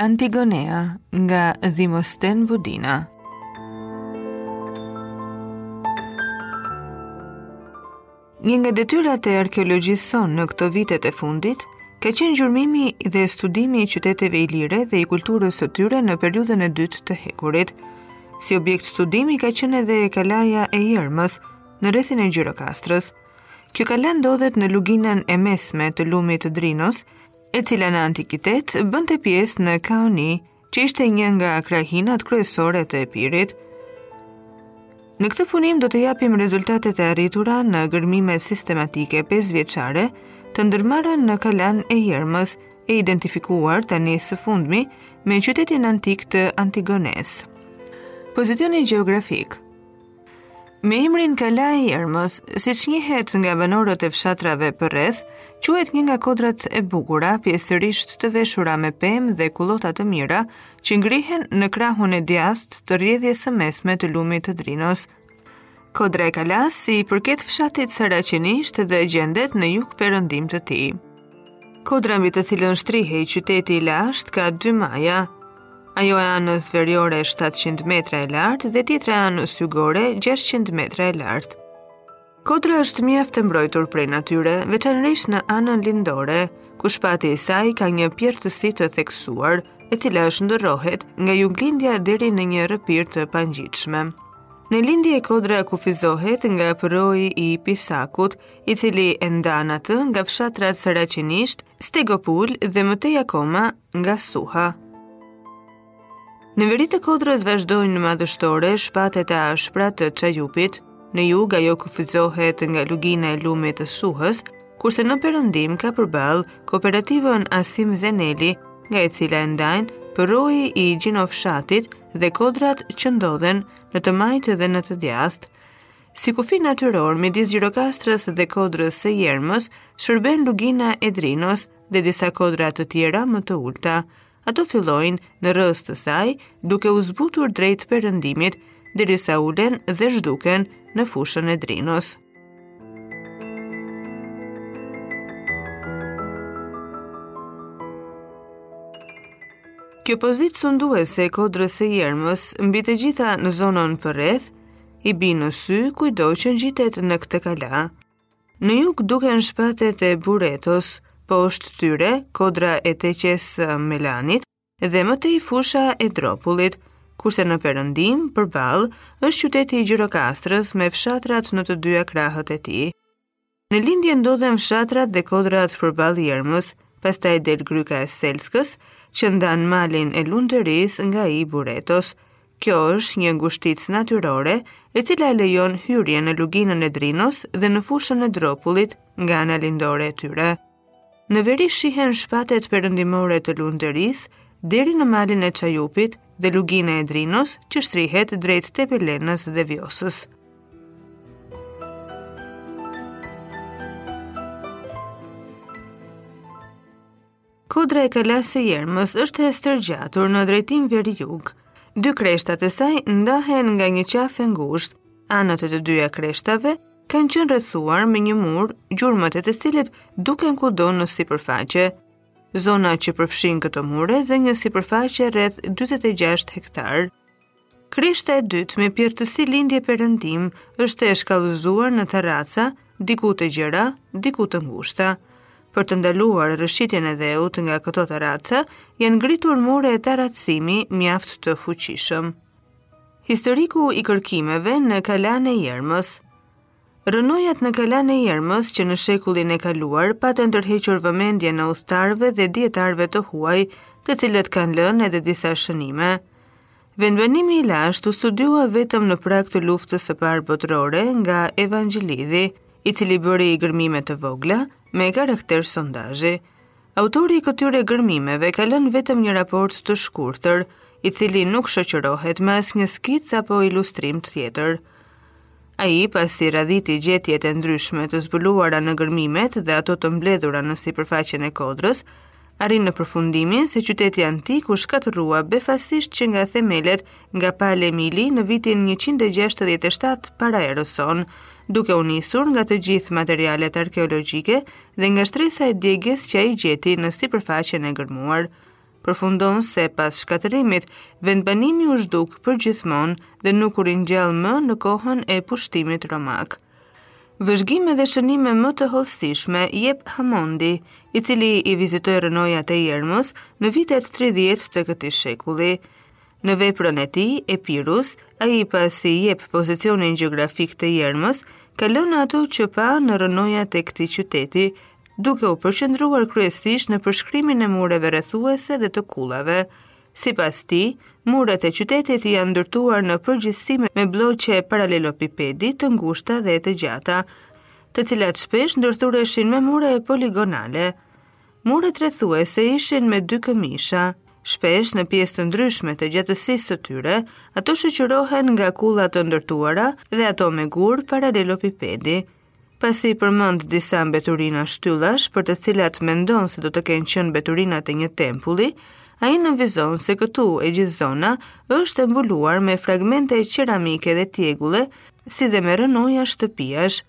Antigonea nga Dhimosten Budina Një nga detyrat e arkeologjisë sonë në këto vitet e fundit ka qenë gjurmimi dhe studimi i qyteteve ilire dhe i kulturës së tyre në periudhën e dytë të hekurit. Si objekt studimi ka qenë edhe kalaja e Jermës në rrethin e Gjirokastrës. Kjo kala ndodhet në luginën e mesme të lumit të Drinos e cila në antikitet bënte pjesë në Kaoni, që ishte një nga krahinat kryesore të Epirit. Në këtë punim do të japim rezultatet e arritura në gërmimet sistematike 5 vjeçare të ndërmarra në kalanë e Jermës e identifikuar tani së fundmi me qytetin antik të Antigonesë. Pozicioni gjeografik Me emrin Kalaja e Jermës, siç njihet nga banorët e fshatrave përreth, quhet një nga kodrat e bukura, pjesërisht të veshura me pemë dhe kullota të mira, që ngrihen në krahun e djathtë të rjedhjes së mesme të lumit të Drinos. Kodra e Kalasë i përket fshatit Saraqinisht dhe gjendet në jugperëndim të tij. Kodra mbi të cilën shtrihej qyteti i lashtë ka dy maja, Ajo e anës veriore 700 metra e lartë dhe tjetra e anës jugore 600 metra e lartë. Kodra është mjaft e mbrojtur prej natyre, veçanërisht në anën lindore, ku shpati i saj ka një pjerrësi të theksuar, e cila shndërrohet nga juglindja deri në një rrëpirë të pangjitshme. Në lindje kodra kufizohet nga përroi i Pisakut, i cili e ndan atë nga fshatrat Saraqinisht, Stegopul dhe më tej akoma nga Suha. Në veri të kodrës vazhdojnë madhështore shpatet e ashpra të Çajupit, në jug ajo kufizohet nga lugina e lumit të Suhës, kurse në perëndim ka përballë kooperativën Asim Zeneli, nga e cila e ndajnë përroi i Gjinofshatit dhe kodrat që ndodhen në të majtë dhe në të djathtë. Si kufi natyror midis Gjirokastrës dhe Kodrës së Jermës, shërbejnë lugina e Drinos, dhe disa kodra të tjera më të ulta. Ato fillojnë në rrëzë të saj duke u zbutur drejt perëndimit, derisa ulen dhe zhduken në fushën e Drinos. Kjo pozitë sunduese e kodrës së Jermës, mbi të gjithë zonën përreth, i bie në sy kujtdo që ngjitet në këtë kala. Në jug duken shpatet e Buretos, poshtë tyre kodra e teqes së Melanit dhe më tej fusha e Dropullit, kurse në perëndim, përballë, është qyteti i Gjirokastrës me fshatrat në të dyja krahët e tij. Në lindje ndodhen fshatrat dhe kodrat përballë Jermës, pastaj del gryka e Selskës, që ndan malin e Lunxhërisë nga ai i Buretos, Kjo është një ngushticë natyrore e cila lejon hyrjen në luginën e Drinos dhe në fushën e Dropullit nga ana lindore e tyre. Në veri shihen shpatet perëndimore të Lunxhërisë deri në malin e Çajupit dhe lugina e Drinos që shtrihet drejt Tepelenës dhe Vjosës. Kodra e kalasë së Jermës është e stërgjatur në drejtim veri-jug. Dy kreshtat e saj ndahen nga një qafë e ngushtë. Anët e të dyja kreshtave kanë qenë rrethuar me një mur, gjurmët e të cilit duken kudo në sipërfaqe. Zona që përfshin këto mure zë një sipërfaqe rreth 46 hektar. Kreshta e dytë me pjerrtësi lindje perëndim është e shkallëzuar në tarraca, diku të gjera, diku të ngushta. Për të ndaluar rrëshqitjen e dheut nga këto tarraca, janë ngritur mure tarracimi mjaft të fuqishëm. Historiku i kërkimeve në Kalanë e Jermës. Rrënojat në Kalanë e Jermës që në shekullin e kaluar patën tërhequr vëmendjen e udhëtarëve dhe dijetarëve të huaj, të cilët kanë lënë edhe disa shënime. Vendbanimi i lashtë u studiua vetëm në prag të luftës së parë botërore nga Evangjelidhi, i cili bëri gërmime të vogla me karakter sondazhi. Autori i këtyre gërmimeve ka lënë vetëm një raport të shkurtër, i cili nuk shoqërohet me asnjë skicë apo ilustrim tjetër. Ai pasi radhiti gjetjet e ndryshme të zbuluara në gërmimet dhe ato të mbledhura në sipërfaqen e kodrës, arrin në përfundimin se qyteti antik u shkatërrua befasisht që nga themelet nga Pal Emili në vitin 167 para erës sonë, duke u nisur nga të gjithë materialet arkeologjike dhe nga shtresa e djegies që ai gjeti në sipërfaqen e gërmuar. Përfundon se pas shkatërrimit, vendbanimi u zhduk përgjithmonë dhe nuk u ringjall më në kohën e pushtimit romak. Vëzhgime dhe shënime më të hollësishme jep Hamondi, i cili i vizitoi rrënojat e Jermës në vitet 30 të këtij shekulli. Në veprën e tij, Epirus, ai pasi jep pozicionin gjeografik të Jermës, kalon në ato që pa në rrënojat e këtij qyteti, duke u përqendruar kryesisht në përshkrimin e mureve rrethuese dhe të kullave. Sipas tij, muret e qytetit janë ndërtuar në përgjithësi me blloqe paralelopipedi të ngushta dhe të gjata, të cilat shpesh ndërthureshin me mure poligonale. Muret rrethuese ishin me dy këmisha. Shpesh në pjesë të ndryshme të gjatësisë së tyre, ato shoqërohen nga kulla të ndërtuara dhe ato me gurë paralelopipedi. Pasi përmend disa mbeturina shtyllash për të cilat mendon se do të kenë qenë mbeturinat e një tempulli, ai nënvizon se këtu e gjithë zona është e mbuluar me fragmente qeramike dhe tjegulle, si dhe me rrënoja shtëpiash.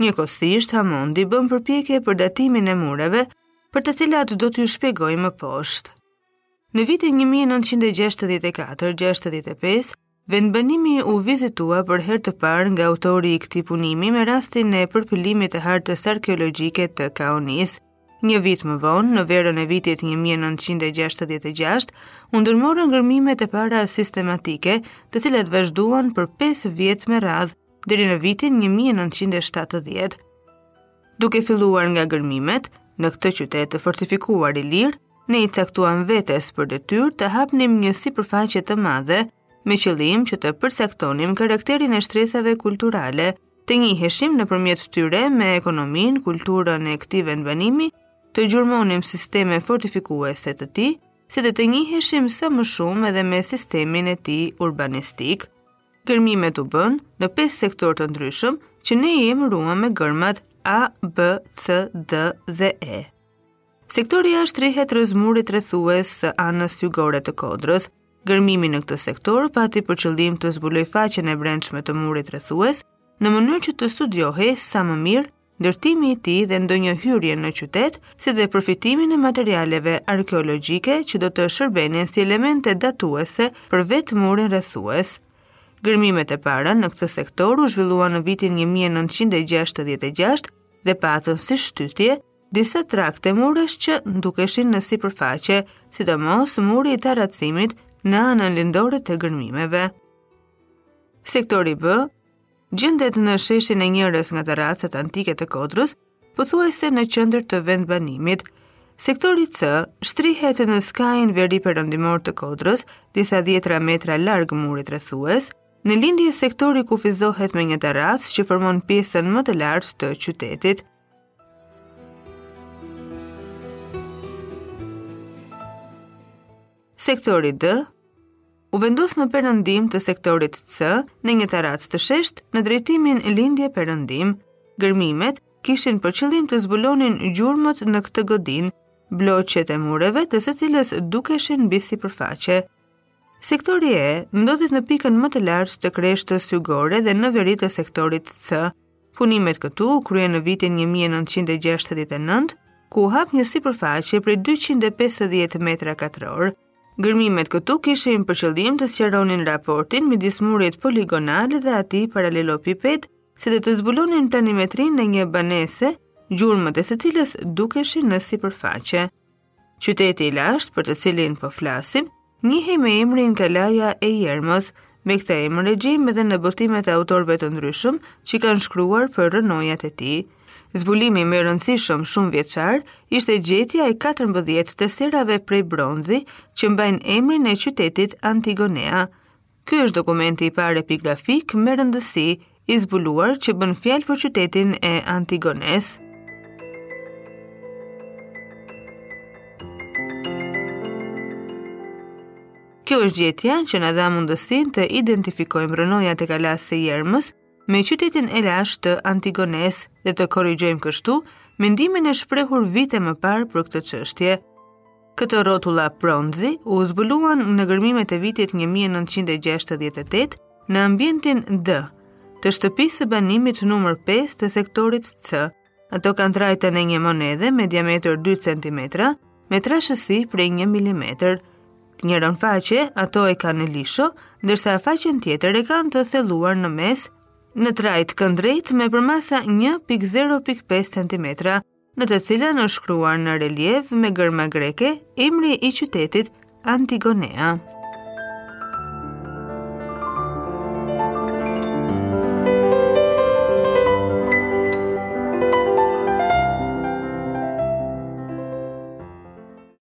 Njëkohësisht, Hamondi bën përpjekje për datimin e mureve, për të cilat do t'ju shpjegoj më poshtë. Në vitin 1964-65, vendbanimi u vizitua për herë të parë nga autori i këtij punimi me rastin e përpilimit të hartës arkeologjike të Kaonisë. Një vit më vonë, në verën e vitit 1966, u ndërmorën gërmimet e para sistematike, të cilat vazhduan për 5 vjet me radhë, deri në vitin 1970. Duke filluar nga gërmimet, në këtë qytet të fortifikuar ilir, ne i caktuam vetes për detyrë të hapnim një sipërfaqe të madhe me qëllim që të përcaktonim karakterin e shtresave kulturale, të njiheshim nëpërmjet tyre me ekonominë, kulturën e këtij vendbanimi, të gjurmonim sistemet fortifikuese të tij, si dhe të njiheshim sa më shumë edhe me sistemin e tij urbanistik. Gërmimet u bënë në pesë sektorë të ndryshëm që ne i emëruam me germat A, B, C, D dhe E. Sektori A shtrihet rrëzë murit rrethues së anës jugore të kodrës. Gërmimi në këtë sektor pati për qëllim të zbulojë faqen e brendshme të murit rrethues në mënyrë që të studiohej sa më mirë ndërtimi i tij dhe ndonjë hyrje në qytet, si dhe përfitimin e materialeve arkeologjike që do të shërbenin si elemente datuese për vetë murin rrethues. Gërmimet e para në këtë sektor u zhvilluan në vitin 1966 dhe patën si shtytje disa trakte muresh që dukeshin në sipërfaqe, sidomos muri i tarracimit në anën lindore të gërmimeve. Sektori B Gjendet në sheshin e njërës nga tarracat antike të kodrës, pothuajse në qendër të vendbanimit. Sektori C shtrihet në skajin veriperëndimor të kodrës, disa dhjetëra metra larg murit rrethues, në lindje sektori kufizohet me një tarracë që formon pjesën më të lartë të qytetit. Sektori D u vendos në perëndim të sektorit C në një terracë të sheshtë në drejtimin lindje-perëndim. Gërmimet kishin për qëllim të zbulonin gjurmët në këtë godinë, bloqet e mureve të së cilës dukeshin mbi sipërfaqe. Sektori E ndodhet në pikën më të lartë të kreshtës jugore dhe në veri të sektorit C. Punimet këtu u kryen në vitin 1969, ku u hap një sipërfaqe prej 250 metra katrorë. Gërmimet këtu kishin për qëllim të sqaronin raportin midis murit poligonal dhe atij paralelopiped, si dhe të zbulonin planimetrinë e një banese, gjurmët e së cilës dukeshin në sipërfaqe. Qyteti i lashtë për të cilin po flasim, njihej me emrin Kalaja e Jermës, me këtë emër e gjejmë edhe në botimet e autorëve të ndryshëm që kanë shkruar për rënojat e tij. Zbulimi më i rëndësishëm shumëvjeçar ishte gjetja e 14 teserave prej bronzi që mbajnë emrin e qytetit Antigonea. Ky është dokumenti i parë epigrafik me rëndësi i zbuluar që bën fjalë për qytetin e Antigonesë. Kjo është gjetja që na dha mundësinë të identifikojmë rënojat e kalasë së Jermës me qytetin e lashtë të Antigonesë dhe të korrigjojmë kështu mendimin e shprehur vite më parë për këtë çështje. Këto rrotulla bronzi u zbuluan në gërmimet e vitit 1968 në ambientin D të shtëpisë së banimit numër 5 të sektorit C. Ato kanë trajtën e një monedhe me diametër 2 cm, me trashësi prej 1 mm. Njërën faqe ato e kanë në lisho, ndërsa faqen tjetër e kanë të thelluar në mes në trajtë kënddrejtë me përmasa 1.0.5 cm, në të cilën është shkruar në reliev me gërma greke emri i qytetit Antigonea.